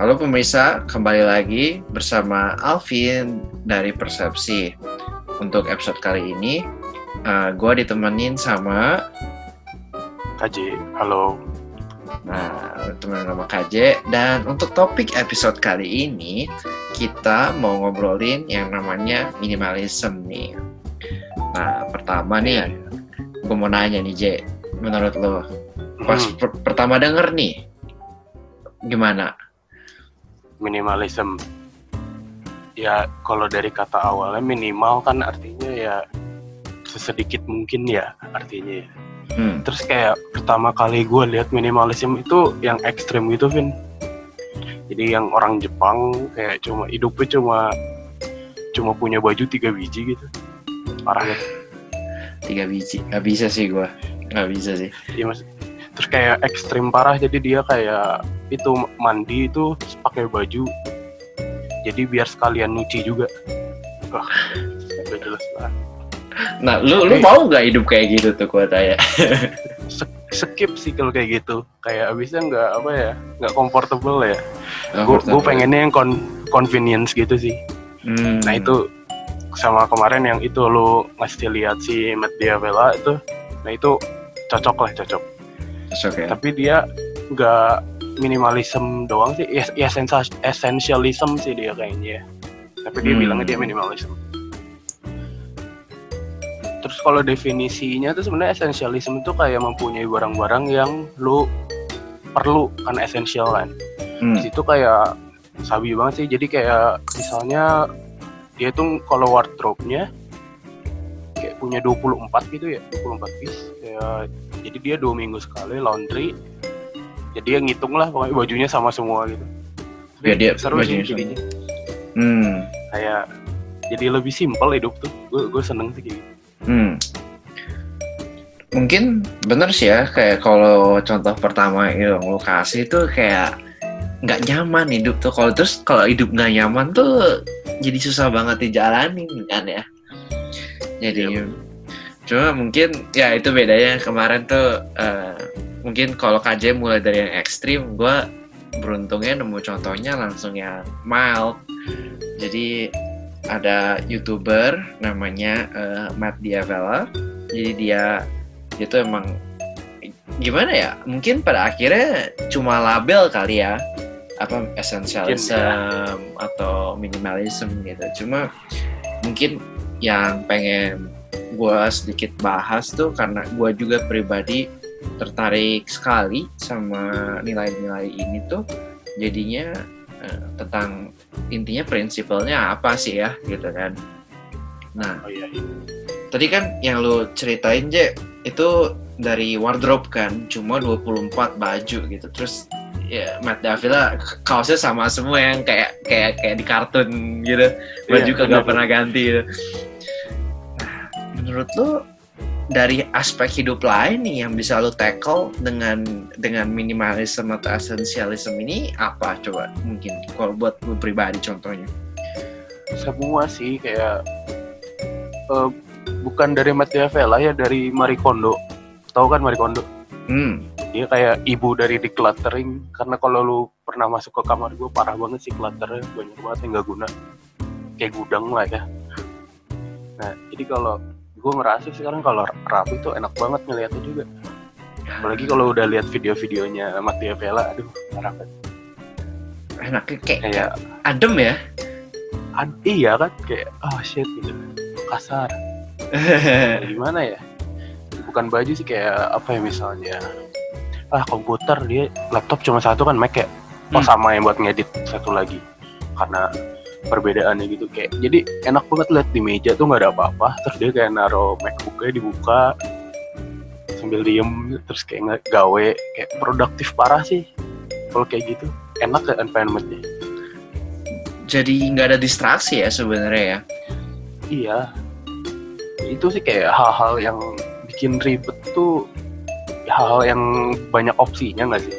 Halo pemirsa, kembali lagi bersama Alvin dari Persepsi. Untuk episode kali ini, uh, gue ditemenin sama KJ, halo. Nah, teman nama KJ. Dan untuk topik episode kali ini, kita mau ngobrolin yang namanya minimalism nih. Nah, pertama nih, gue mau nanya nih, J. Menurut lo, pas Hmm, per- pertama denger nih, gimana? Minimalism. Ya, kalau dari kata awalnya minimal kan artinya ya sesedikit mungkin ya artinya ya. Hmm, Terus kayak pertama kali gue lihat minimalism itu yang ekstrim gitu, Vin. Jadi yang orang Jepang kayak cuma hidupnya cuma cuma punya baju tiga biji gitu. Parah ya. tiga biji. Gak bisa sih gue. Gak bisa sih. Iya mas. Terus kayak ekstrim parah jadi dia kayak itu mandi itu pakai baju. Jadi biar sekalian nyuci juga. Gak jelas banget. Nah, lu lu mau nggak hidup kayak gitu tuh gue tanya? Skip sih kalau kayak gitu. Kayak abisnya nggak apa ya, nggak comfortable ya. Oh, Gue gue pengennya yang con- convenience gitu sih. Hmm. Nah itu sama kemarin yang itu lu ngasih lihat si Matt Diavela itu, nah itu cocok lah cocok. Cocok ya. tapi dia nggak minimalism doang sih. Ya, ya essentialism sih dia kayaknya. Tapi dia Hmm. bilangnya dia minimalism. Terus kalau definisinya tuh sebenarnya essentialism itu kayak mempunyai barang-barang yang lu perlu kan esensial kan. Hmm. di situ kayak sabi banget sih. Jadi kayak misalnya dia tuh kalau wardrobe-nya kayak punya 24 gitu ya 24 piece. Ya jadi dia dua minggu sekali laundry jadi dia ngitung lah pokoknya bajunya sama semua gitu. Biar dia seru sih jadinya. Hmm. kayak jadi lebih simpel hidup tuh. Gue gue seneng sih kayak gitu. Hmm. Mungkin bener sih ya kayak kalau contoh pertama yang lo kasih tuh kayak nggak nyaman hidup tuh. Kalau terus kalau hidup nggak nyaman tuh jadi susah banget dijalanin kan ya. Jadi Iya, cuma mungkin ya itu bedanya kemarin tuh eh, mungkin kalau KJ mulai dari yang ekstrim gue beruntungnya nemu contohnya langsung yang mild. Jadi ada youtuber namanya eh, Matt Diavela jadi dia tuh emang gimana ya mungkin pada akhirnya cuma label kali ya apa essentialism atau minimalism gitu. Cuma mungkin yang pengen gue sedikit bahas tuh karena gue juga pribadi tertarik sekali sama nilai-nilai ini tuh jadinya eh, tentang intinya prinsipalnya apa sih ya gitu kan. Nah oh iya, iya. tadi kan yang lu ceritain Je itu dari wardrobe kan cuma 24 baju gitu. Terus ya Matt Davila kaosnya sama semua yang kayak kayak kayak di kartun gitu. Baju Iya, kagak pernah ganti gitu. Nah, menurut lu dari aspek hidup lain nih yang bisa lu tackle dengan dengan minimalism atau esensialism ini apa? Coba mungkin kalau buat lu pribadi contohnya. Semua sih kayak eh, bukan dari Matt Diavela ya dari Marie Kondo. Tahu kan Marie Kondo? Hmm. Dia kayak ibu dari decluttering. Karena kalau lu pernah masuk ke kamar gue parah banget sih clutternya. Banyak banget yang nggak guna. Kayak gudang lah ya. Nah jadi kalau gue ngerasa sekarang kalau rapi tuh enak banget ngeliatnya juga. Apalagi kalau udah lihat video-videonya Matia Vela aduh parah banget. Enaknya kayak, kayak kayak adem ya? Ad- iya kan kayak oh shit gitu. Kasar. Gimana ya? Bukan baju sih kayak apa ya misalnya ah komputer dia laptop cuma satu kan Mac ya? Oh Hmm. sama yang buat ngedit satu lagi. Karena perbedaannya gitu kayak jadi enak banget lihat di meja tuh nggak ada apa-apa terus dia kayak naro MacBooknya dibuka sambil diem terus kayak nge- gawe kayak produktif parah sih kalau kayak gitu enak ya environmentnya jadi nggak ada distraksi ya sebenarnya ya Iya. Itu sih kayak hal-hal yang bikin ribet tuh hal-hal yang banyak opsinya nggak sih?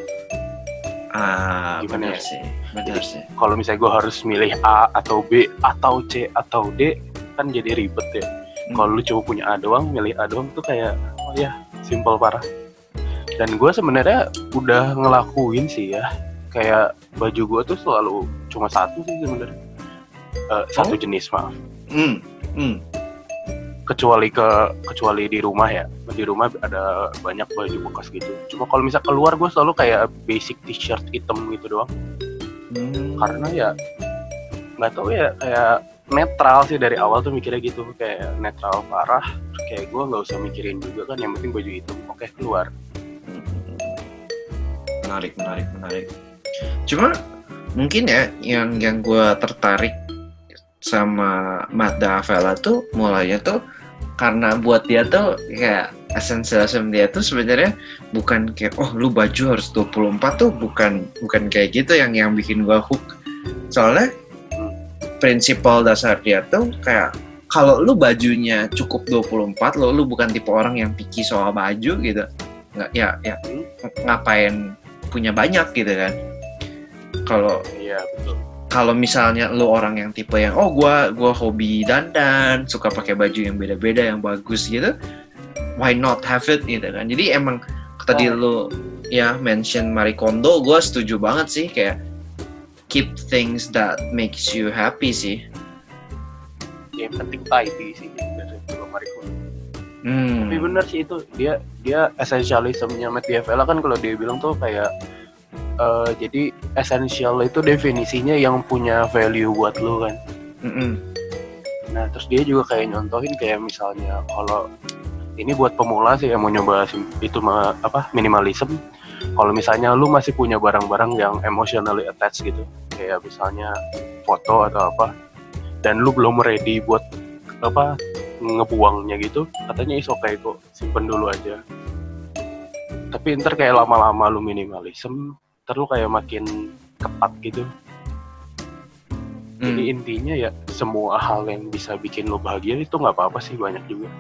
ah Gimana benar ya? sih benar sih Kalau misalnya gue harus milih A atau B atau C atau D kan jadi ribet ya. Hmm. Kalau lu cuma punya A doang, milih A doang tuh kayak oh ya simple parah. Dan gue sebenarnya udah ngelakuin sih ya kayak baju gue tuh selalu cuma satu sih sebenarnya satu Oh? jenis maaf Hmm, hmm, kecuali ke kecuali di rumah ya di rumah ada banyak baju bekas gitu cuma kalau misal keluar gue selalu kayak basic t-shirt hitam gitu doang hmm. karena ya nggak tahu ya kayak netral sih dari awal tuh mikirnya gitu. Kayak netral parah kayak gue nggak usah mikirin juga kan yang penting baju hitam oke keluar. Menarik menarik menarik. Cuma mungkin ya yang yang gue tertarik sama Mazda Avella tuh mulainya tuh karena buat dia tuh kayak essentialism dia tuh sebenarnya bukan kayak oh lu baju harus 24 tuh bukan bukan kayak gitu yang yang bikin gua hook. Soalnya prinsipal dasar dia tuh kayak kalau lu bajunya cukup 24 lo lu bukan tipe orang yang picky soal baju gitu. Nggak ya ya ngapain punya banyak gitu kan. Kalau iya kalau misalnya lu orang yang tipe yang oh gua gua hobi dandan suka pakai baju yang beda-beda yang bagus gitu why not have it gitu kan jadi emang tadi Oh. lu ya mention Marie Kondo gua setuju banget sih kayak keep things that makes you happy sih yang penting tidy sih dari kalau Mariko hmm. tapi bener sih itu dia dia essentialismnya Matt Diavela kan kalau dia bilang tuh kayak eh, jadi essential itu definisinya yang punya value buat lu kan Mm-mm. Nah, terus dia juga kayak nyontohin kayak misalnya kalau ini buat pemula sih yang mau nyoba itu ma- apa minimalism. Kalau misalnya lu masih punya barang-barang yang emotionally attached gitu, kayak misalnya foto atau apa, dan lu belum ready buat apa ngebuangnya gitu, katanya is okay kok, simpen dulu aja. Tapi ntar kayak lama-lama lu minimalism, ntar lu kayak makin ketat gitu. Jadi Hmm. intinya ya semua hal yang bisa bikin lo bahagia itu nggak apa-apa sih banyak juga.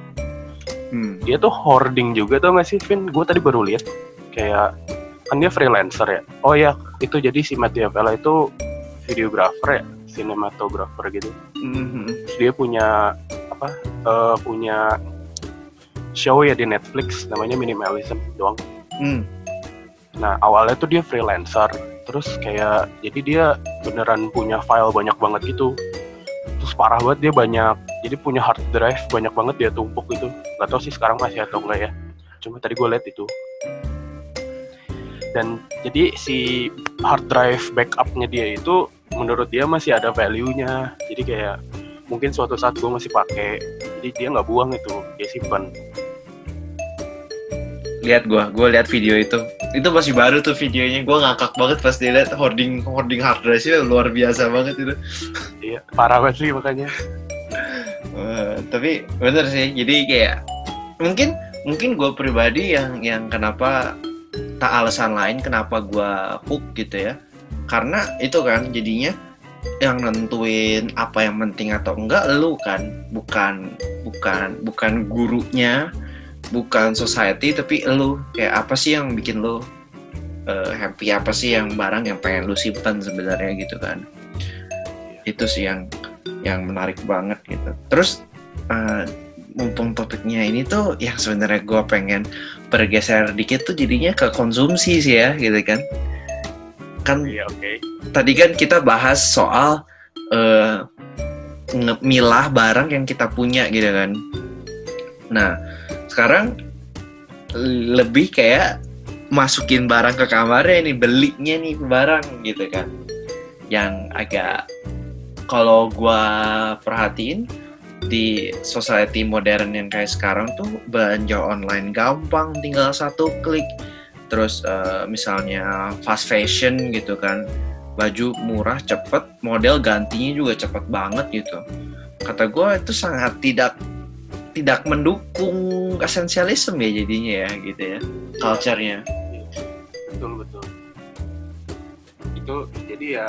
Hmm. Dia tuh hoarding juga tau gak sih Vin? Gue tadi baru lihat kayak kan dia freelancer ya. Oh ya itu jadi si Matt Diavela itu videographer ya, cinematographer gitu. Terus dia punya apa? eh, punya show ya di Netflix namanya Minimalism doang. Hmm. Nah awalnya tuh dia freelancer, terus kayak jadi dia beneran punya file banyak banget gitu. Terus parah banget dia banyak, jadi punya hard drive banyak banget dia tumpuk gitu. Gak tau sih sekarang masih atau enggak ya. Cuma tadi gue lihat itu. Dan jadi si hard drive backupnya dia itu menurut dia masih ada value-nya. Jadi kayak mungkin suatu saat gue masih pakai, jadi dia nggak buang itu, dia simpan. Lihat gua gua lihat video itu. Itu masih baru tuh videonya. Gua ngakak banget pas dilihat hoarding hoarding hard drive nya luar biasa banget itu. Iya, parah banget sih makanya. Eh, tapi bener sih. Jadi kayak mungkin mungkin gue pribadi yang yang kenapa tak alasan lain kenapa gue hook gitu ya. Karena itu kan jadinya yang nentuin apa yang penting atau enggak lu kan. Bukan bukan bukan gurunya bukan society tapi lu kayak apa sih yang bikin lu eh, happy apa sih yang barang yang pengen lu simpan sebenarnya gitu kan itu sih yang yang menarik banget gitu. Terus eh, mumpung topiknya ini tuh yang sebenarnya gue pengen bergeser dikit tuh jadinya ke konsumsi sih ya gitu kan. Kan Iya, oke. tadi kan kita bahas soal eh nge- milah barang yang kita punya gitu kan. Nah, sekarang lebih kayak masukin barang ke kamarnya nih, belinya nih barang gitu kan. Yang agak kalau gua perhatiin di society modern yang kayak sekarang tuh belanja online gampang tinggal satu klik terus eh, misalnya fast fashion gitu kan baju murah cepet model gantinya juga cepet banget gitu kata gue itu sangat tidak tidak mendukung esensialisme ya jadinya ya gitu ya culture-nya. Betul betul. Itu jadi ya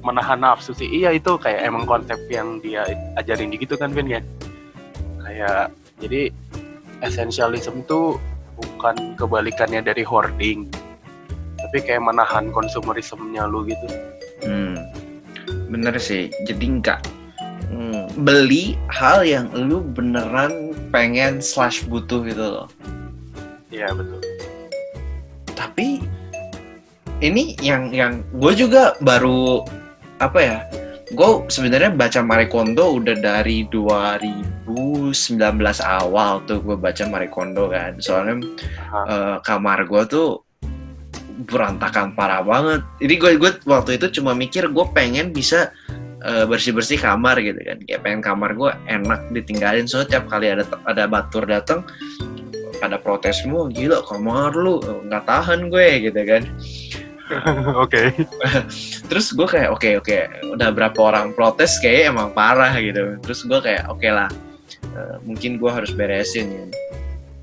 menahan nafsu sih. Iya itu kayak emang konsep yang dia ajarin gitu kan Vin ya. Kayak jadi essentialism tuh bukan kebalikannya dari hoarding tapi kayak menahan konsumerismenya lu gitu. Hmm, bener sih. Jadi nggak hmm, beli hal yang lu beneran pengen slash butuh gitu loh. iya betul Tapi ini yang yang gue juga baru apa ya gue sebenarnya baca Marie Kondo udah dari 2019 awal tuh gue baca Marie Kondo kan soalnya Aha. eh, kamar gue tuh berantakan parah banget jadi gue gue waktu itu cuma mikir gue pengen bisa bersih bersih kamar gitu kan. Kayak pengen kamar gue enak ditinggalin. Soalnya tiap kali ada ada batur datang pada protes semua gila kamar lu nggak tahan gue gitu kan. Oke. terus gue kayak oke oke udah berapa orang protes kayak emang parah gitu. Terus gue kayak oke lah eh, mungkin gue harus beresin. Ya.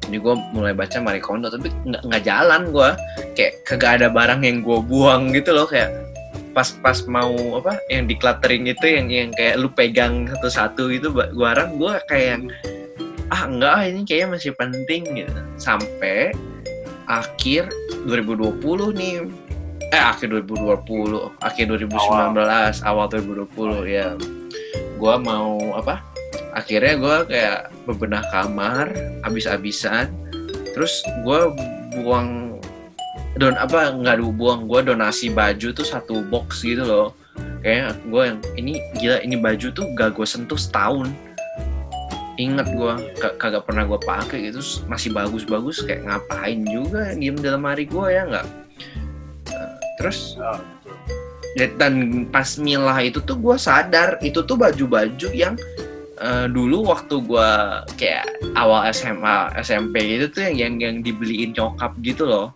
jadi gue mulai baca Marie Kondo tapi nggak jalan gue kayak kagak ada barang yang gue buang gitu loh kayak pas pas mau apa yang decluttering itu yang yang kayak lu pegang satu-satu itu ba- barang gue kayak ah enggak ah, ini kayaknya masih penting gitu. Sampai akhir 2020 nih. Eh akhir 2020 akhir 2019 awal, 2020 ya. Gua mau apa akhirnya gua kayak bebenah kamar habis-habisan. Terus gua buang don apa nggak buang gua donasi baju tuh satu box gitu loh. Kayak gua yang ini gila ini baju tuh gak gue sentuh setahun. Inget ka- kagak pernah gua pakai. Gitu masih bagus-bagus kayak ngapain juga diem dalam hari gua ya nggak? Terus Ah. Ya, dan pas milah itu tuh gue sadar itu tuh baju-baju yang eh, dulu waktu gue kayak awal SMA SMP gitu tuh yang yang yang dibeliin nyokap gitu loh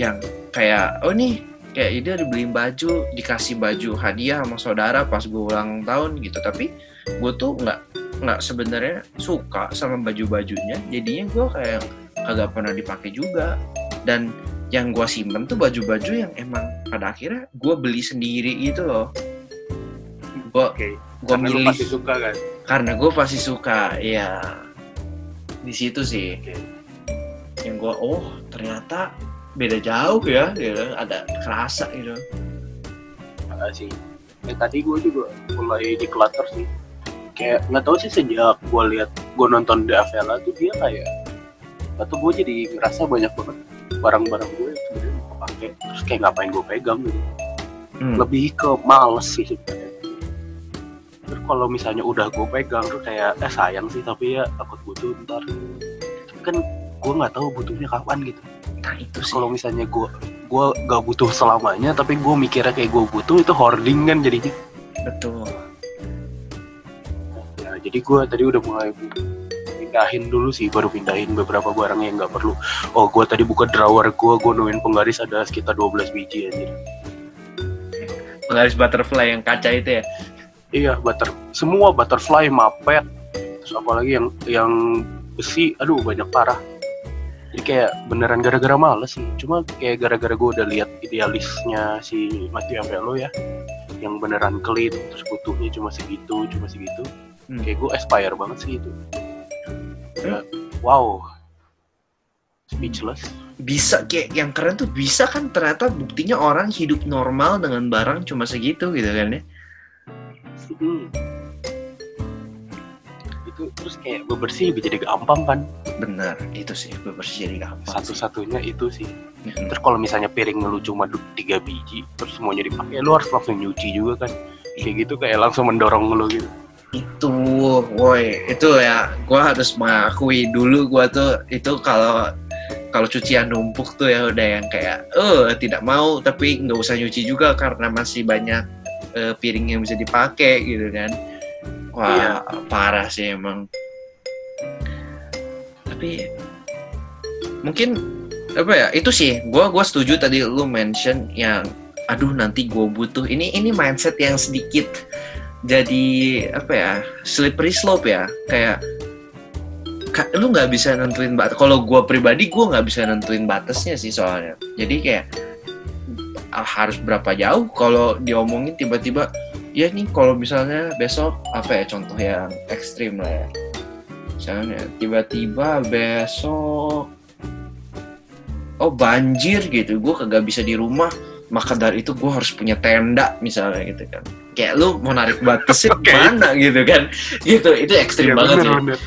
yang kayak oh nih kayak dia dibeliin baju dikasih baju hadiah sama saudara pas gue ulang tahun gitu. Tapi gue tuh nggak nggak sebenarnya suka sama baju-bajunya. Jadinya gue kayak kagak pernah dipakai juga. Dan yang gue simpen tuh baju-baju yang emang pada akhirnya gue beli sendiri gitu loh. Gue Oke. gue milih. pasti suka kan. karena gue pasti suka ya di situ sih. Oke. yang gue oh ternyata beda jauh ya gitu ada kerasa gitu Enggak sih. Ya, tadi gue juga mulai declutter sih. Kayak nggak tahu sih sejak gue lihat gue nonton The Avela tuh dia kayak atau gue jadi ngerasa banyak banget barang-barang gue sebenarnya mau pakai terus kayak ngapain gue pegang gitu. Hmm. Lebih ke males sih sebenarnya. Terus kalau misalnya udah gue pegang tuh kayak eh sayang sih tapi ya takut butuh ntar. Tapi kan gue nggak tahu butuhnya kapan gitu. Nah itu sih Kalau misalnya gue gue gak butuh selamanya tapi gue mikirnya kayak gue butuh itu hoarding kan jadinya. betul Ya, jadi gue tadi udah mulai pindahin dulu sih, baru pindahin beberapa barang yang nggak perlu. Oh, gue tadi buka drawer gue, gue nemuin penggaris ada sekitar 12 biji aja. penggaris butterfly yang kaca itu ya Iya, butter, semua butterfly, mapet, terus apalagi yang yang besi, aduh banyak parah. Jadi kayak beneran gara-gara males sih. Cuma kayak gara-gara gue udah lihat idealisnya si Matthew Avelo ya, yang beneran clean, terus butuhnya cuma segitu, cuma segitu. Hmm. kayak gue aspire banget sih itu Ya, wow speechless bisa kayak yang keren tuh bisa kan ternyata buktinya orang hidup normal dengan barang cuma segitu gitu kan ya Hmm. Itu terus kayak bebersih lebih jadi gampang kan. Benar itu sih. Bebersih jadi gampang sih. satu-satunya itu sih. Mm-mm. terus kalau misalnya piring lu cuma tiga biji terus semuanya dipakai lu harus langsung nyuci juga kan. Kayak gitu kayak langsung mendorong lu gitu. Itu woi. Itu ya gua harus mengakui dulu gua tuh itu kalau kalau cucian numpuk tuh ya udah yang kayak eh tidak mau tapi nggak usah nyuci juga karena masih banyak eh, piring yang bisa dipakai gitu kan wah Iya. parah sih emang. Tapi mungkin apa ya itu sih. Gua gua setuju tadi lu mention yang aduh nanti gue butuh. Ini ini mindset yang sedikit jadi apa ya slippery slope ya. Kayak ka- lu nggak bisa nentuin batas kalau gue pribadi gue nggak bisa nentuin batasnya sih soalnya. Jadi kayak ah, harus berapa jauh kalau diomongin tiba-tiba ya nih kalau misalnya besok apa ya contoh yang ekstrim lah ya. Misalnya tiba-tiba besok oh banjir gitu gue kagak bisa di rumah maka dari itu gue harus punya tenda misalnya gitu kan. Kayak lu mau narik batasnya Oke. mana gitu kan? Gitu itu ekstrim Iya, banget bener, ya bener.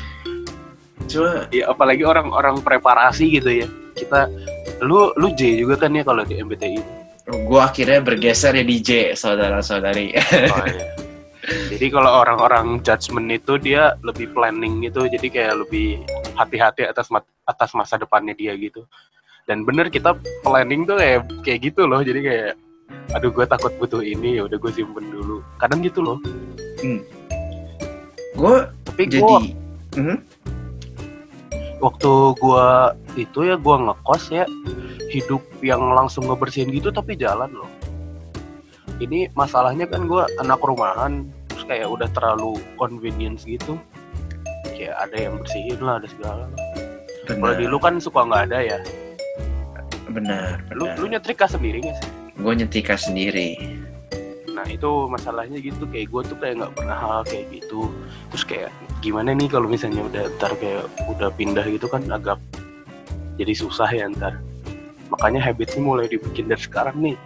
cuma ya apalagi orang-orang preparasi gitu ya. Kita lu lu J juga kan ya kalau di MBTI gue akhirnya bergeser ya DJ saudara-saudari. Oh, iya. jadi kalau orang-orang judgement itu dia lebih planning gitu. Jadi kayak lebih hati-hati atas atas masa depannya dia gitu. Dan bener kita planning tuh kayak kayak gitu loh. Jadi kayak aduh gue takut butuh ini ya udah gue simpen dulu. Kadang gitu loh. Gue tapi jadi gue Mhm. Waktu gua itu ya gua ngekos ya hidup yang langsung ngebersihin gitu tapi jalan loh. Ini masalahnya kan gua anak rumahan terus kayak udah terlalu convenience gitu. Kayak ada yang bersihin lah ada segala kalau di lu kan suka nggak ada ya. Benar lu benar. lu nyetrika sendiri nggak sih? Gue nyetika sendiri. Nah itu masalahnya gitu. Kayak gua tuh kayak nggak pernah hal kayak gitu. Terus kayak gimana nih kalau misalnya udah ntar kayak udah pindah gitu kan agak jadi susah ya ntar. Makanya habitnya mulai dibikin dari sekarang nih.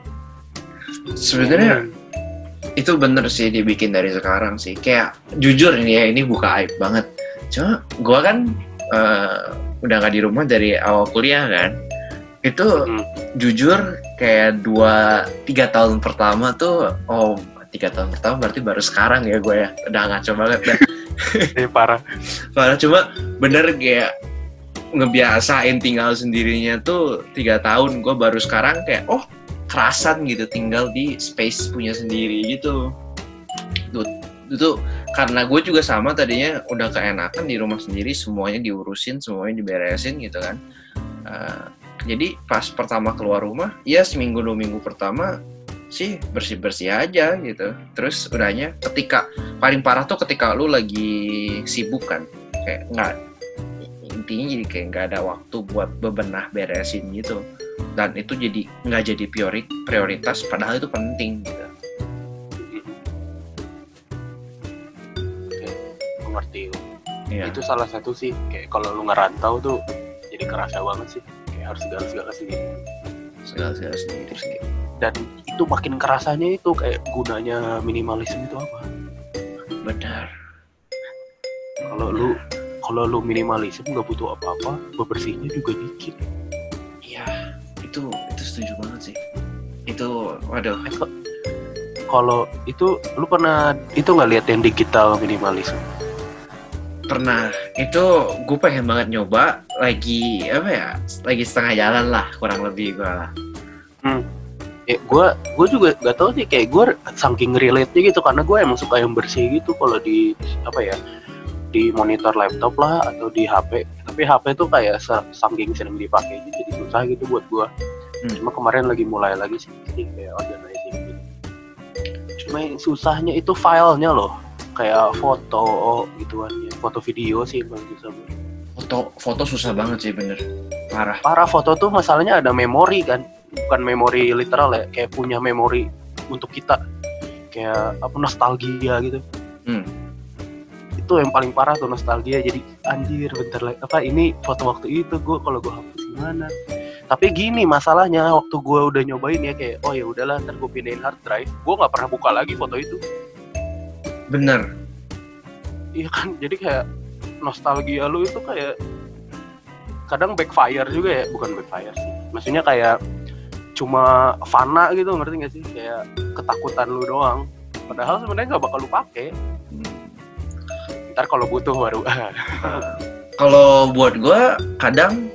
Sebenarnya Hmm. itu bener sih dibikin dari sekarang sih. Kayak jujur ini ya ini buka aib banget. Cuma gue kan eh, udah nggak di rumah dari awal kuliah kan. Itu Hmm. jujur kayak dua tiga tahun pertama tuh oh tiga tahun pertama berarti baru sekarang ya gue ya. Udah ngaco banget dah Eh, parah. Padahal cuma bener kayak ngebiasain tinggal sendirinya tuh tiga tahun. Gue baru sekarang kayak oh kerasan gitu tinggal di space punya sendiri gitu. Itu, itu karena gue juga sama tadinya udah keenakan di rumah sendiri semuanya diurusin semuanya diberesin gitu kan. Eh, jadi pas pertama keluar rumah ya seminggu dua minggu pertama sih bersih bersih aja gitu. Terus udahnya ketika paling parah tuh ketika lu lagi sibuk kan kayak nggak intinya jadi kayak nggak ada waktu buat bebenah beresin gitu. Dan itu jadi nggak jadi priori prioritas padahal itu penting gitu. Mengerti Iya. itu salah satu sih kayak kalau lu ngerantau tuh jadi kerasa banget sih kayak harus segala-segala sendiri segala segala sendiri sih dan itu makin kerasanya itu kayak gunanya minimalisme itu apa? Benar. Kalau lu kalau lu minimalisme nggak butuh apa-apa bebersihnya juga dikit. Iya itu itu setuju banget sih. Itu waduh. Kok- kalau itu lu pernah itu nggak lihat yang digital minimalisme pernah. Itu gue pengen banget nyoba lagi apa ya lagi setengah jalan lah kurang lebih gue lah ya gue gue juga gak tahu sih kayak gue saking relate nya gitu karena gue emang suka yang bersih gitu kalau di apa ya di monitor laptop lah atau di HP tapi HP tuh kayak sa- saking sering dipakai gitu, jadi susah gitu buat gue Hmm. cuma kemarin lagi mulai lagi sih kayak organizing gitu. Cuma yang susahnya itu filenya loh kayak foto gituan ya foto video sih paling susah foto foto susah banget sih bener. Parah. Parah foto tuh masalahnya ada memori kan. Bukan memori literal ya kayak punya memori untuk kita. Kayak apa nostalgia gitu. Hmm. itu yang paling parah tuh nostalgia. Jadi anjir bentar lagi. Apa ini foto waktu itu gue kalau gue hapus gimana? Tapi gini masalahnya waktu gue udah nyobain ya kayak oh ya udahlah ntar gue pindahin hard drive. Gue nggak pernah buka lagi foto itu. Bener iya kan jadi kayak nostalgia lu itu kayak kadang backfire juga ya bukan backfire sih. Maksudnya kayak cuma fana gitu ngerti gak sih? Kayak ketakutan lu doang. Padahal sebenarnya nggak bakal lu pakai Hmm. ntar kalau butuh baru. Kalau buat gue kadang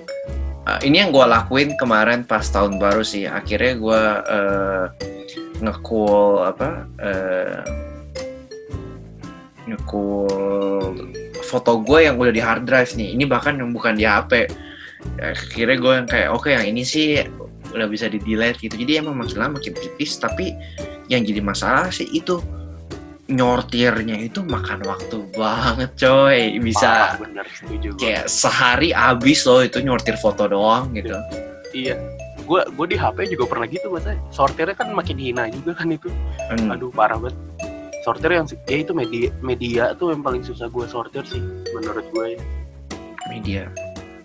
uh, ini yang gue lakuin kemarin pas tahun baru sih. Akhirnya gue uh, ngekul apa uh, ngekul foto gue yang udah di hard drive nih. Ini bahkan yang bukan di HP akhirnya gue yang kayak oke yang ini sih udah bisa di delete gitu. Jadi emang makin lama makin tipis tapi yang jadi masalah sih itu nyortirnya itu makan waktu banget coy. Bisa Parah, bener setuju kayak sehari abis loh itu nyortir foto doang gitu. Iya. Gue gue di HP juga pernah gitu mas sortirnya kan makin hina juga kan itu. Hmm, aduh parah banget sortir yang ya itu media media tuh yang paling susah gue sortir sih menurut gue ya media.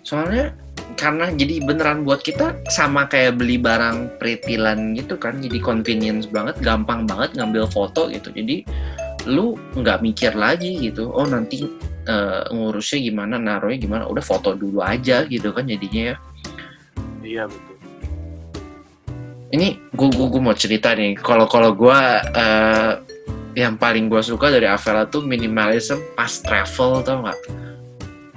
Soalnya karena jadi beneran buat kita sama kayak beli barang pretilan gitu kan jadi convenience banget gampang banget ngambil foto gitu. Jadi lu nggak mikir lagi gitu oh nanti eh, ngurusnya gimana naruhnya gimana udah foto dulu aja gitu kan jadinya ya. Iya betul. Ini gue gue mau cerita nih kalau kalau gue uh, yang paling gue suka dari Avela tuh minimalism pas travel tau nggak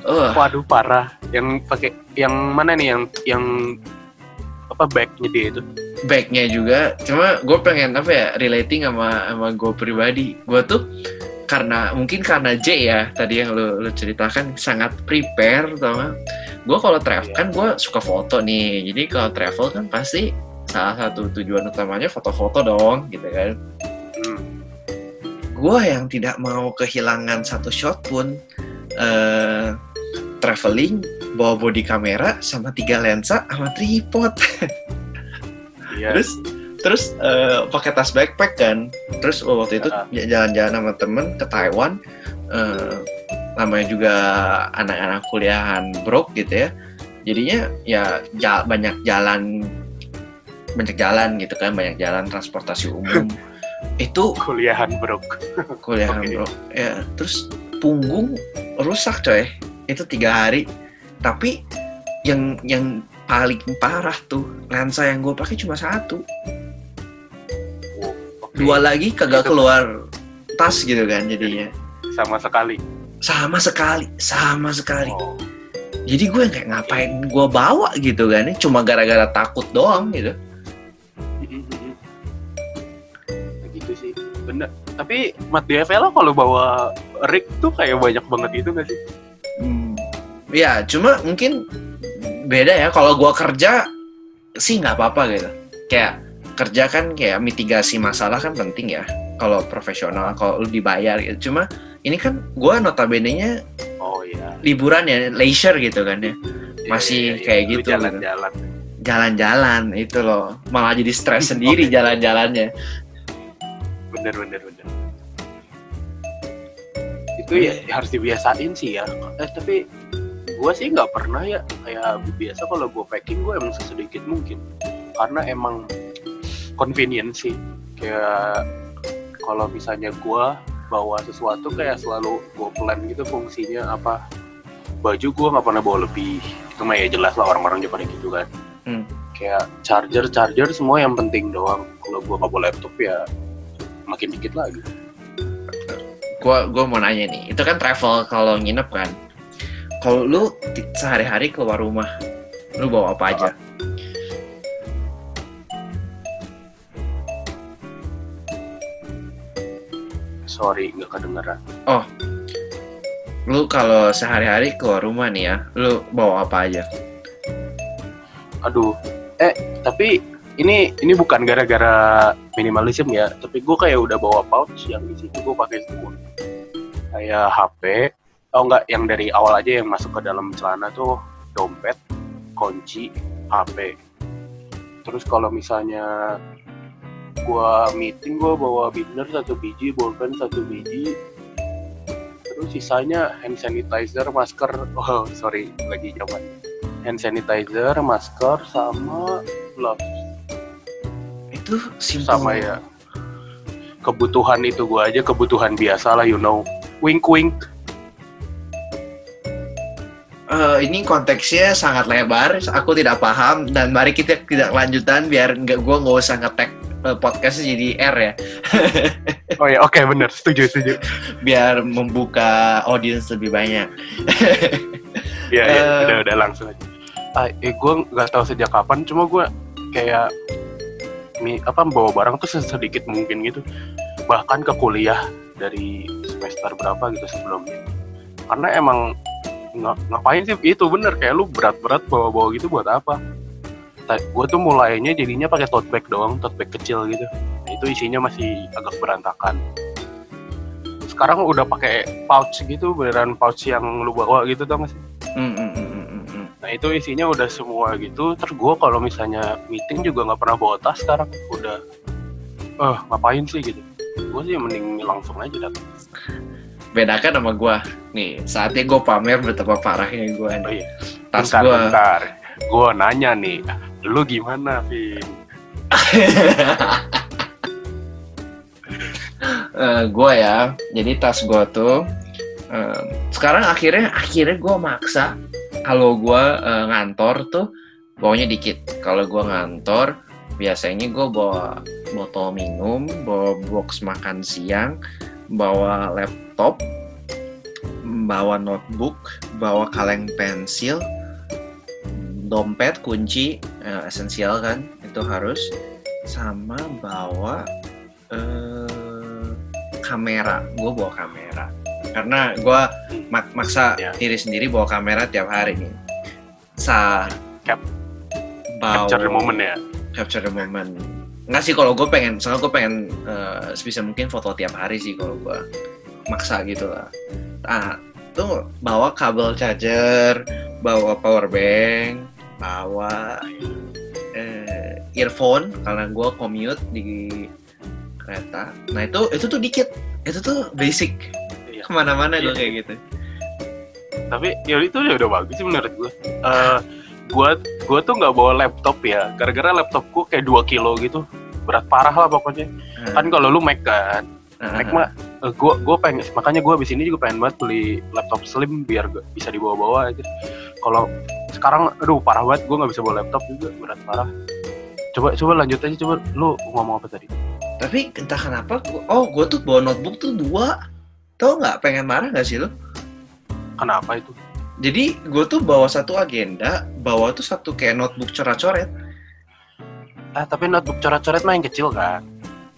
uh. waduh parah yang pakai yang mana nih yang yang apa bagnya dia itu bagnya juga cuma gue pengen apa ya relating sama sama gue pribadi gue tuh karena mungkin karena J ya tadi yang lo, lo ceritakan sangat prepare tau gak? gue kalau travel yeah. kan gue suka foto nih jadi kalau travel kan pasti salah satu tujuan utamanya foto-foto dong gitu kan. Gue yang tidak mau kehilangan satu shot pun uh, traveling bawa body kamera sama tiga lensa sama tripod. Yeah. terus terus uh, pakai tas backpack kan. Terus waktu itu jalan-jalan sama temen ke Taiwan uh, namanya juga anak-anak kuliahan brok gitu ya. Jadinya ya banyak jalan banyak jalan gitu kan banyak jalan transportasi umum itu kuliahan bro. Kuliahan okay. bro. Ya terus punggung rusak coy. Itu tiga hari. Tapi yang yang paling parah tuh lensa yang gue pakai cuma satu. Okay. dua lagi kagak keluar tas gitu kan jadinya. Sama sekali. Sama sekali sama sekali. Oh. jadi gue kayak ngapain gue bawa gitu kan? Cuma gara-gara takut doang gitu tapi Mat DFL kalau bawa rig tuh kayak banyak banget itu gak sih? Hmm, ya cuma mungkin beda ya. Kalau gua kerja sih nggak apa-apa gitu. Kayak kerja kan kayak mitigasi masalah kan penting ya. Kalau profesional kalau lu dibayar gitu. Cuma ini kan gua notabene nya oh iya. liburan ya leisure gitu kan ya. Iya, masih iya, iya, kayak gitu. jalan-jalan. Jalan-jalan itu loh. Malah jadi stres sendiri jalan-jalannya bener bener bener. Itu ya harus dibiasain sih ya. Eh, tapi gue sih nggak pernah ya kayak biasa kalau gue packing gue emang sesedikit mungkin. Karena emang convenient sih. Kayak kalau misalnya gue bawa sesuatu kayak selalu gue plan gitu fungsinya apa. Baju gue nggak pernah bawa lebih. Itu mah ya jelas lah orang-orang Jepang gitu kan. Hmm. kayak charger charger semua yang penting doang. Kalau gue nggak bawa laptop ya makin dikit lagi. Gua gua mau nanya nih itu kan travel kalau nginep kan? Kalau lu sehari-hari keluar rumah lu bawa apa aja? Sorry nggak kedengeran. Oh lu kalau sehari-hari keluar rumah nih ya lu bawa apa aja? Aduh eh tapi ini ini bukan gara-gara minimalism ya tapi gue kayak udah bawa pouch yang di situ gue pakai semua. Kayak HP oh enggak yang dari awal aja yang masuk ke dalam celana tuh dompet kunci HP terus kalau misalnya gue meeting gue bawa binder satu biji bolpen satu biji. Terus sisanya hand sanitizer masker. Oh sorry lagi zaman. Hand sanitizer masker sama gloves itu simple. sama ya kebutuhan itu gua aja kebutuhan biasa lah you know. Wink wink. Uh, ini konteksnya sangat lebar aku tidak paham dan mari kita tidak lanjutan biar nggak gua nggak usah ngetek uh, podcastnya jadi R ya. Oh ya oke okay, bener setuju setuju. Biar membuka audiens lebih banyak. Iya, ya, uh, udah udah langsung aja. Ah, eh, gue nggak tahu sejak kapan, cuma gue kayak apa bawa barang tuh sedikit mungkin gitu. Bahkan ke kuliah dari semester berapa gitu sebelumnya. Karena emang ng ngapain sih? Itu bener kayak lu berat-berat bawa-bawa gitu buat apa? Gue tuh mulainya jadinya pakai tote bag doang tote bag kecil gitu. Itu isinya masih agak berantakan. Sekarang udah pakai pouch gitu beneran pouch yang lu bawa gitu tau gak sih? Mm -hmm nah itu isinya udah semua gitu. Terus gue kalau misalnya meeting juga nggak pernah bawa tas sekarang. Udah eh uh, ngapain sih? gitu. Gue sih mending langsung aja datang bedakan sama gue nih saatnya gue pamer betapa parahnya gue oh, iya. tas gue gue nanya nih lu gimana Vin? Uh, eh, gue ya. Jadi tas gue tuh uh, sekarang akhirnya akhirnya gue maksa kalau gue uh, ngantor tuh bawanya dikit kalau gue ngantor biasanya gue bawa botol minum, bawa box makan siang, bawa laptop, bawa notebook, bawa kaleng pensil, dompet, kunci, eh, esensial kan, itu harus, sama bawa eh, kamera. Gue bawa kamera karena gue mak- maksa Ya. diri sendiri bawa kamera tiap hari nih. Sa Cap- bawa Capture the moment ya. capture the moment nggak sih kalau gue pengen soalnya gue pengen eh, sebisa mungkin foto tiap hari sih kalau gue maksa gitu lah ah tuh bawa kabel charger bawa power bank bawa eh, earphone karena gue commute di kereta nah itu itu tuh dikit itu tuh basic Ke mana-mana gue Iya. kayak gitu Tapi ya itu ya udah bagus sih menurut gue. Eh gue gue tuh nggak bawa laptop ya, gara-gara laptopku kayak 2 kilo gitu, berat parah lah pokoknya. Kan kalau lu Mac kan, Nah, Mac mah gue gue pengen makanya gue abis ini juga pengen banget beli laptop slim biar gak bisa dibawa-bawa aja. Kalau sekarang aduh parah banget gue nggak bisa bawa laptop juga berat parah. Coba coba lanjut aja coba lu ngomong apa tadi? tapi entah kenapa gua- oh gue tuh bawa notebook tuh dua tau nggak pengen marah nggak sih lo Kenapa itu? Jadi gue tuh bawa satu agenda, bawa tuh satu kayak notebook coret-coret. Ah tapi notebook coret-coret mah yang kecil kan?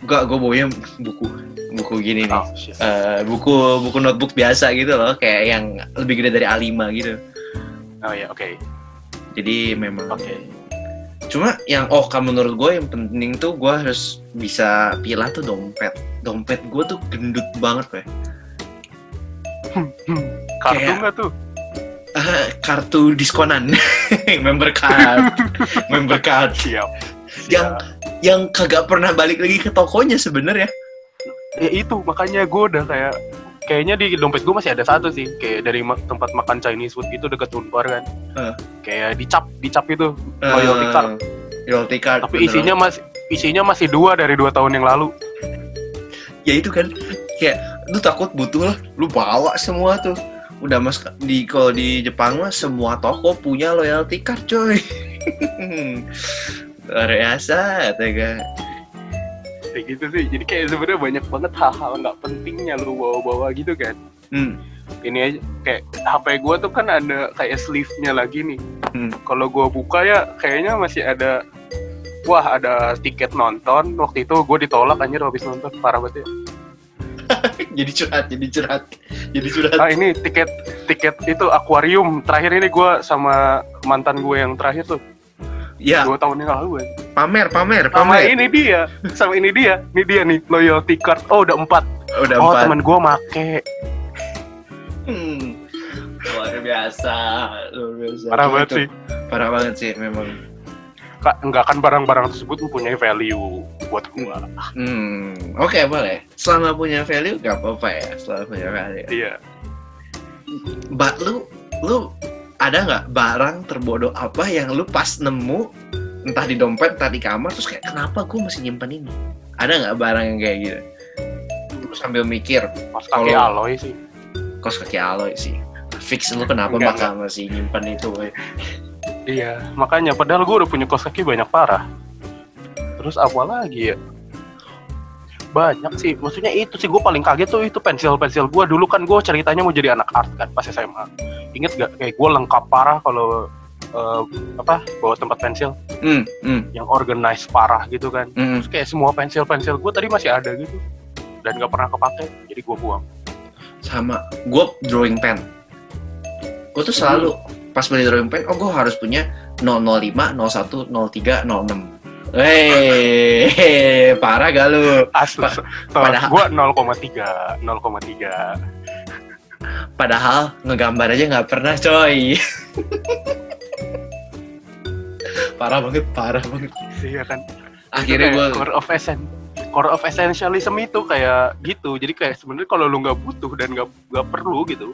Enggak, gue bawanya buku, buku gini nih. Oh, shit. Eh, buku buku notebook biasa gitu loh, kayak yang lebih gede dari A5 gitu. oh ya oke Jadi memang. oke. Cuma yang oh kamu menurut gue yang penting tuh gue harus bisa pilah tuh dompet. Dompet gue tuh gendut banget weh. Kartu Kayak- nggak tuh? Ah, kartu diskonan, member card, member card. Siap. Yang yang kagak pernah balik lagi ke tokonya sebenarnya. ya itu makanya gue udah kayak kayaknya di dompet gue masih ada satu sih kayak dari ma- tempat makan Chinese food itu deket Unpar kan Eh. kayak dicap dicap itu Loyalty card. Loyalty card. tapi bener. isinya masih isinya masih dua dari dua tahun yang lalu ya itu kan kayak lu takut butuh lah. Lu bawa semua tuh. Udah mas di kalau di Jepang mah semua toko punya loyalty card coy. Luar biasa tega kayak gitu sih. Jadi kayak sebenarnya banyak banget hal-hal nggak pentingnya lu bawa-bawa gitu kan. Hmm. ini aja kayak HP gue tuh kan ada kayak sleeve-nya lagi nih. Hmm. kalau gue buka ya kayaknya masih ada wah ada tiket nonton. Waktu itu gue ditolak anjir habis nonton. Parah banget ya jadi curhat jadi curhat jadi curhat. Ah ini tiket tiket itu akuarium terakhir ini gue sama mantan gue yang terakhir tuh. Ya dua tahun yang lalu kan pamer pamer sama pamer. ini dia sama ini dia. Ini dia nih loyalty card. Oh udah empat. Udah oh empat. teman gue make. Hmm. luar biasa luar biasa. Parah banget sih. Parah banget sih memang. Ka- enggak kan barang-barang tersebut mempunyai value buat gue hmm oke boleh. Selama punya value gak apa-apa ya selama punya value. Iya. Mbak lu lu ada nggak barang terbodoh apa yang lu pas nemu entah di dompet entah di kamar terus kayak kenapa gue masih nyimpen ini? Ada nggak barang yang kayak gitu? Lu sambil mikir pas kaki Kalau- aloy sih. Kos kaki aloy sih. Fix lu kenapa Enggak, bakal masih nyimpen itu iya makanya padahal gue udah punya kos kaki banyak parah terus apa lagi ya? Banyak sih. Maksudnya itu sih gue paling kaget tuh itu pensil pensil gue dulu kan gue ceritanya mau jadi anak art kan pas SMA inget gak kayak gue lengkap parah kalau eh, apa bawa tempat pensil. Hmm, hmm, yang organize parah gitu kan. Hmm. terus kayak semua pensil pensil gue tadi masih ada gitu. Dan gak pernah kepake jadi gue buang. Sama gue drawing pen. Gue tuh selalu pas beli drawing pen oh gue harus punya 005 01 03 06 Hei, parah gak lu? asli padahal- gue 0,3 0,3 Padahal ngegambar aja nggak pernah, coy. parah banget, parah banget. iya kan Akhirnya kayak core of essen core of essentialism itu kayak gitu jadi kayak sebenarnya kalau lu nggak butuh dan nggak nggak perlu gitu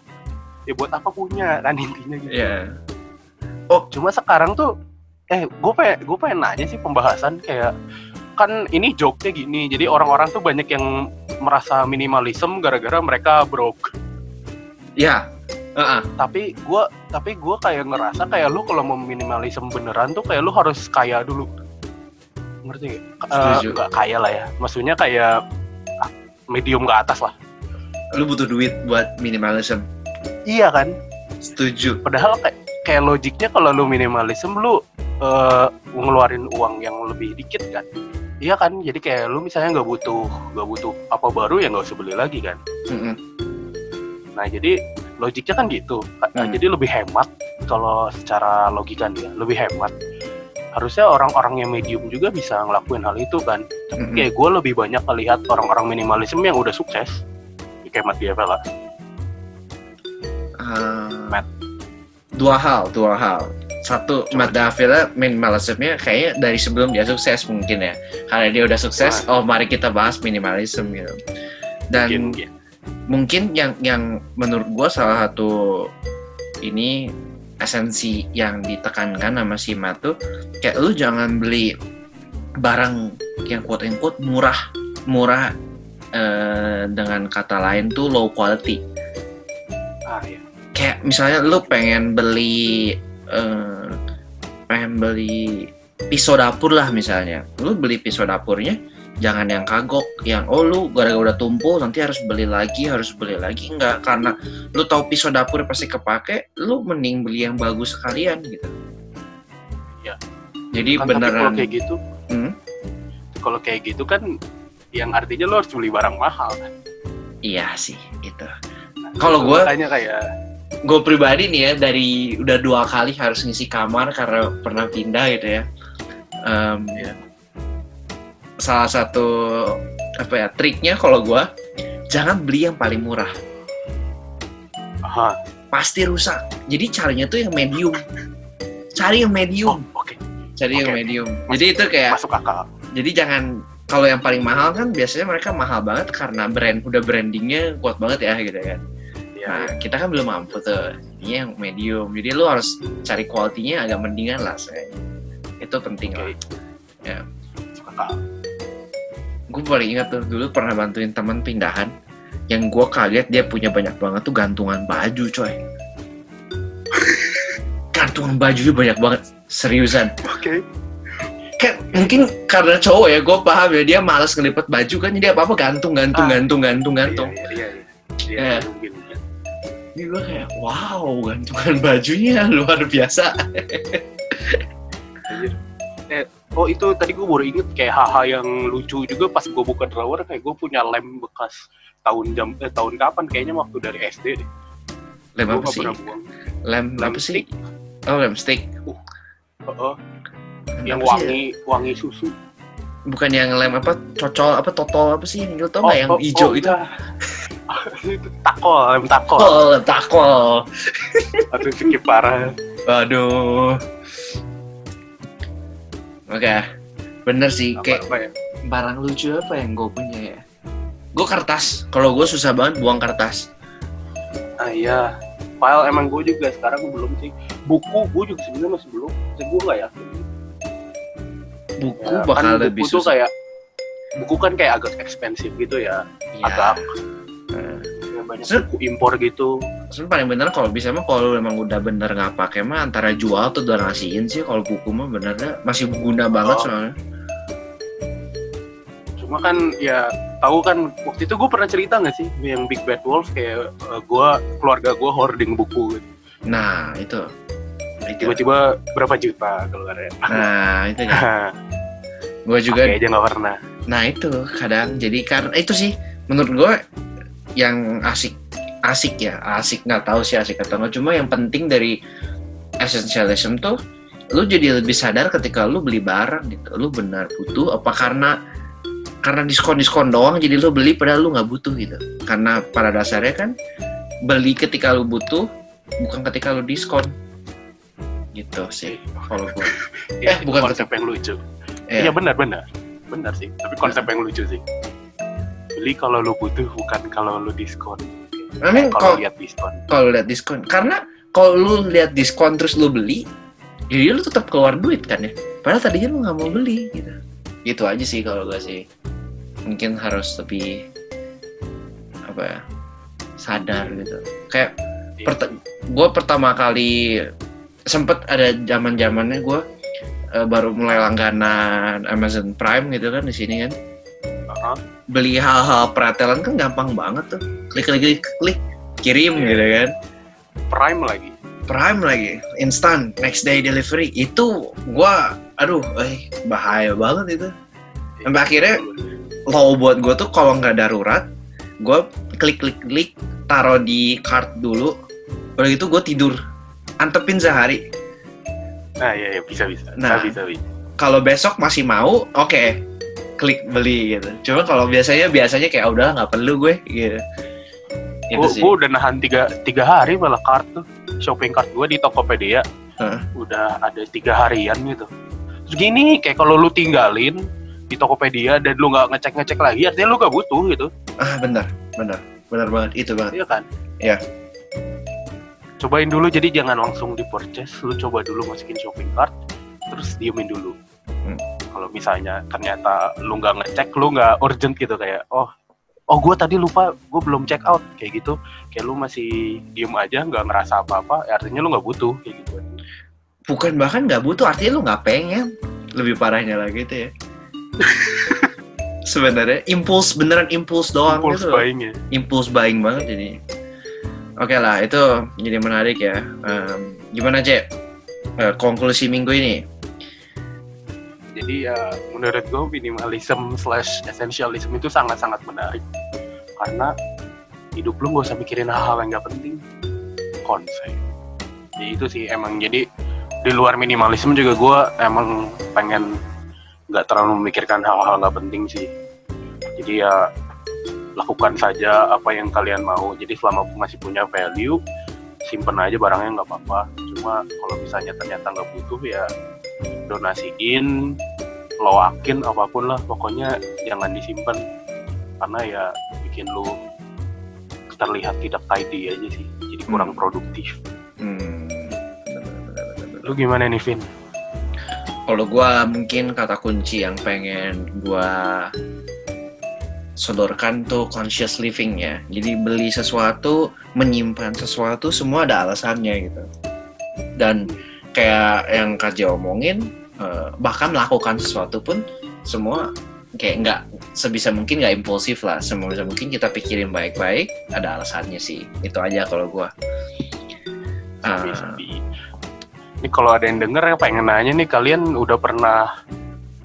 ya buat apa punya kan intinya gitu ya, cuma sekarang tuh eh gue pengen gue pengen nanya sih pembahasan kayak kan ini joke-nya gini jadi orang-orang tuh banyak yang merasa minimalism gara-gara mereka broke. Ya, Heeh. tapi gue tapi gue kayak ngerasa kayak lu kalau mau minimalism beneran tuh kayak lu harus kaya dulu. Ngerti? Eh, Setuju. nggak kaya lah ya. Maksudnya kayak ah, medium ke atas lah. Lu butuh duit buat minimalism? Iya kan? Setuju. Padahal kayak kayak logiknya kalau lu minimalism lu eh, ngeluarin uang yang lebih dikit kan? Iya kan? Jadi kayak lu misalnya nggak butuh nggak butuh apa baru ya nggak usah beli lagi kan? Mm-mm. nah jadi logiknya kan gitu. Nah, Hmm. jadi lebih hemat kalau secara logika nih ya lebih hemat. Harusnya orang-orang yang medium juga bisa ngelakuin hal itu kan. Tapi Mm-mm. kayak gue lebih banyak melihat orang-orang minimalism yang udah sukses. Kayak Matt Diavela Ah, Matt. dua hal dua hal satu. Matt Davila minimalismnya kayaknya dari sebelum dia sukses mungkin ya karena dia udah sukses oh mari kita bahas minimalism gitu dan mungkin, mungkin, mungkin. yang yang menurut gua salah satu ini esensi yang ditekankan sama si Matt tuh kayak lu jangan beli barang yang quote unquote murah murah eh, dengan kata lain tuh low quality ah ya kayak misalnya lu pengen beli eh, pengen beli pisau dapur lah misalnya. Lu beli pisau dapurnya jangan yang kagok yang oh lu gara-gara udah tumpul nanti harus beli lagi harus beli lagi. Enggak karena lu tahu pisau dapur pasti kepake lu mending beli yang bagus sekalian gitu. Iya. jadi kan tapi kalau beneran kayak gitu Hmm? kalau kayak gitu kan yang artinya lo harus beli barang mahal. Kan iya sih gitu Kalau gua- makanya kayak gue pribadi nih ya dari udah dua kali harus ngisi kamar karena pernah pindah gitu ya. Em, Iya. Salah satu apa ya triknya kalau gue jangan beli yang paling murah aha pasti rusak. Jadi carinya tuh yang medium. Cari yang oh medium, oke cari yang oke. medium. Jadi itu kayak masuk akal jadi jangan kalau yang paling mahal kan biasanya mereka mahal banget karena brand udah brandingnya kuat banget ya gitu kan. Ya Nah, kita kan belum mampu tuh. Ini yang medium. Jadi lu harus cari kualitinya agak mendingan lah saya. Itu penting oke lah. Ya. Gue paling ingat tuh dulu pernah bantuin teman pindahan. Yang gue kaget dia punya banyak banget tuh gantungan baju coy. gantungan bajunya banyak banget. Seriusan. oke Kan mungkin karena cowok ya gue paham ya dia malas ngelipet baju kan jadi apa apa gantung gantung Ah. gantung gantung gantung. iya iya iya Iya, Ya. mungkin Ini gue kayak wow gantungan bajunya luar biasa. Eh, oh itu tadi gue baru inget kayak hal-hal yang lucu juga pas gue buka drawer kayak gue punya lem bekas tahun jam eh, tahun kapan kayaknya waktu dari SD deh. Lem apa sih? Lem, Lem apa sih? Oh, lem stick. Heeh, yang Apa sih ya? wangi wangi susu. Bukan yang lem apa? Cocol apa totol apa sih? Lu tau nggak yang oh, hijau oh, itu? takol, lem takol. Oh, takol. Aduh skip parah. Waduh. Oke. Bener sih, Apa, kayak apa ya? barang lucu apa yang gue punya ya? Gue kertas. Kalau gue susah banget buang kertas. Ah iya. File emang gue juga sekarang belum sih. Buku gue juga sebenarnya masih belum. Saya gue nggak yakin. Buku Ya, bakal kan lebih buku tuh susah. kayak buku kan kayak agak ekspensif gitu ya. Iya. Agak ya, banyak buku impor gitu. Sebenernya paling bener kalau bisa mah kalau lu emang udah bener nggak pakai mah antara jual atau donasiin sih kalau buku mah benernya masih guna banget Oh. soalnya. Cuma kan ya tahu kan waktu itu gue pernah cerita nggak sih yang Big Bad Wolf kayak eh, gua keluarga gue hoarding buku gitu. Nah itu. Tiba-tiba berapa juta keluarnya. Nah itu ya. Gue juga Pakai aja nggak pernah. Nah itu kadang jadi karena itu sih menurut gue yang asik asik ya asik nggak tahu sih asik atau nggak cuma yang penting dari essentialism tuh lu jadi lebih sadar ketika lu beli barang gitu lu benar butuh apa karena karena diskon diskon doang jadi lu beli padahal lu nggak butuh gitu karena pada dasarnya kan beli ketika lu butuh bukan ketika lu diskon gitu sih kalau gue Ya, Eh, bukan konsep yang lucu. Iya benar benar. Benar sih. Tapi konsep yang lucu sih. Beli kalau lu butuh bukan kalau lu diskon. I mean, Kalau lihat diskon. kalau lihat diskon karena kalau lu lihat diskon terus lu beli jadi lu tetap keluar duit kan ya padahal tadinya lu nggak mau beli gitu gitu aja sih kalau gue sih mungkin harus lebih apa ya sadar gitu kayak Iya. gue pertama kali sempet ada zaman zamannya gue eh, baru mulai langganan Amazon Prime gitu kan di sini kan. Aha. Beli hal-hal pretelan kan gampang banget tuh. Klik klik klik, klik kirim Iya. gitu kan. Prime lagi. Prime lagi, instant, next day delivery. Itu gua aduh, eh bahaya banget itu. Sampai akhirnya low buat gue tuh kalau nggak darurat, gue klik klik klik taruh di cart dulu, udah gitu gue tidur, antepin sehari. Nah, iya, iya bisa bisa. Nah. bisa bisa. Kalau besok masih mau, oke, klik beli gitu. Cuma kalau biasanya biasanya kayak "Ah, udahlah nggak perlu gue gitu. Itu Gue sih. udah nahan tiga, tiga hari malah cart tuh. Shopping cart gue di Tokopedia. Hah. Udah ada tiga harian gitu. Terus gini, kayak kalau lu tinggalin di Tokopedia dan lu nggak ngecek-ngecek lagi, artinya lu gak butuh gitu. Ah benar, benar, benar banget itu banget. Iya kan? Iya. Cobain dulu, jadi jangan langsung di purchase. Lu coba dulu masukin shopping cart, terus diemin dulu. Hmm. Kalau misalnya ternyata lu nggak ngecek, lu nggak urgent gitu kayak, oh, oh gue tadi lupa, gue belum check out kayak gitu. Kayak lu masih diem aja, nggak ngerasa apa-apa, ya artinya lu nggak butuh kayak gitu. Bukan bahkan nggak butuh, artinya lu nggak pengen. Lebih parahnya lagi itu ya. Sebenarnya impuls beneran impuls doang Impulse gitu. buying ya. impulse buying banget jadi oke lah itu jadi menarik ya Em, gimana cek Eh, konklusi minggu ini Jadi ya menurut gue minimalism slash essentialism itu sangat-sangat menarik karena hidup lu gak usah mikirin hal-hal yang gak penting konsep. Jadi itu sih emang jadi di luar minimalism juga gue emang pengen nggak terlalu memikirkan hal-hal nggak penting sih. Jadi ya lakukan saja apa yang kalian mau. Jadi selama masih punya value simpen aja barangnya nggak apa-apa. Cuma kalau misalnya ternyata nggak butuh ya donasiin loakin apa pun lah pokoknya jangan disimpan. Karena ya bikin lu terlihat tidak tidy aja sih jadi kurang Hmm. produktif. Hmm, lu gimana nih Vin? kalau gua mungkin kata kunci yang pengen gua sodorkan tuh conscious living ya. Jadi beli sesuatu menyimpan sesuatu semua ada alasannya gitu. Dan kayak yang Kak omongin eh, bahkan melakukan sesuatu pun semua kayak nggak sebisa mungkin nggak impulsif lah sebisa mungkin kita pikirin baik-baik ada alasannya sih itu aja kalau Ah, sabi. Ini kalau ada yang denger yang pengen nanya nih kalian udah pernah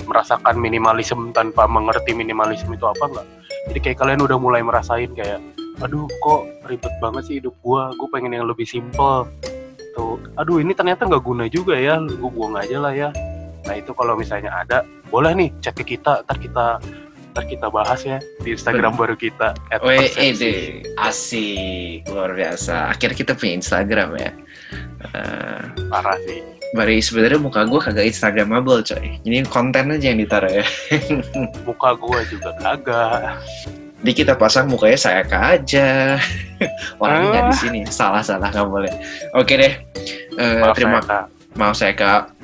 merasakan minimalism tanpa mengerti minimalism itu apa nggak? Jadi kayak kalian udah mulai merasain kayak, aduh kok ribet banget sih hidup gua, gue pengen yang lebih simple. Tuh, aduh ini ternyata nggak guna juga ya, gue buang aja lah ya. Nah itu kalau misalnya ada, boleh nih chat ke kita, ntar kita ntar kita bahas ya di Instagram baru kita. itu asik luar biasa. Akhirnya kita punya Instagram ya. Eh, Parah sih. Bari sebenarnya muka gue kagak Instagramable coy. Ini konten aja yang ditaruh ya. Muka gua juga kagak. Di kita pasang mukanya saya aja. Orangnya nggak di Ah. sini. Salah salah nggak boleh. Oke deh. Eh, Maaf terima Kak. Maaf saya kak.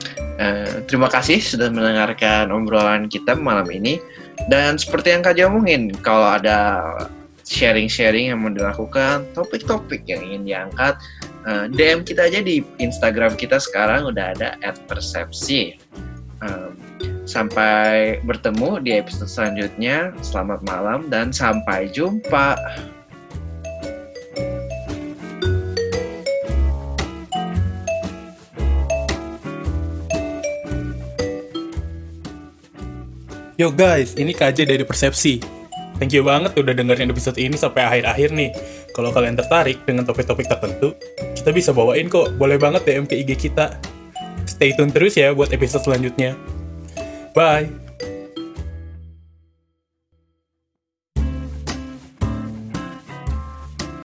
Eh, terima kasih sudah mendengarkan obrolan kita malam ini. Dan seperti yang kak Jo omongin, kalau ada sharing-sharing yang mau dilakukan, topik-topik yang ingin diangkat, eh, DM kita aja di Instagram kita sekarang udah ada @persepsi. Em, sampai bertemu di episode selanjutnya. Selamat malam dan sampai jumpa. Yo guys, ini KJ dari Persepsi. Thank you banget udah dengerin episode ini sampai akhir-akhir nih. Kalau kalian tertarik dengan topik-topik tertentu, kita bisa bawain kok. Boleh banget DM ke IG kita. Stay tune terus ya buat episode selanjutnya. Bye!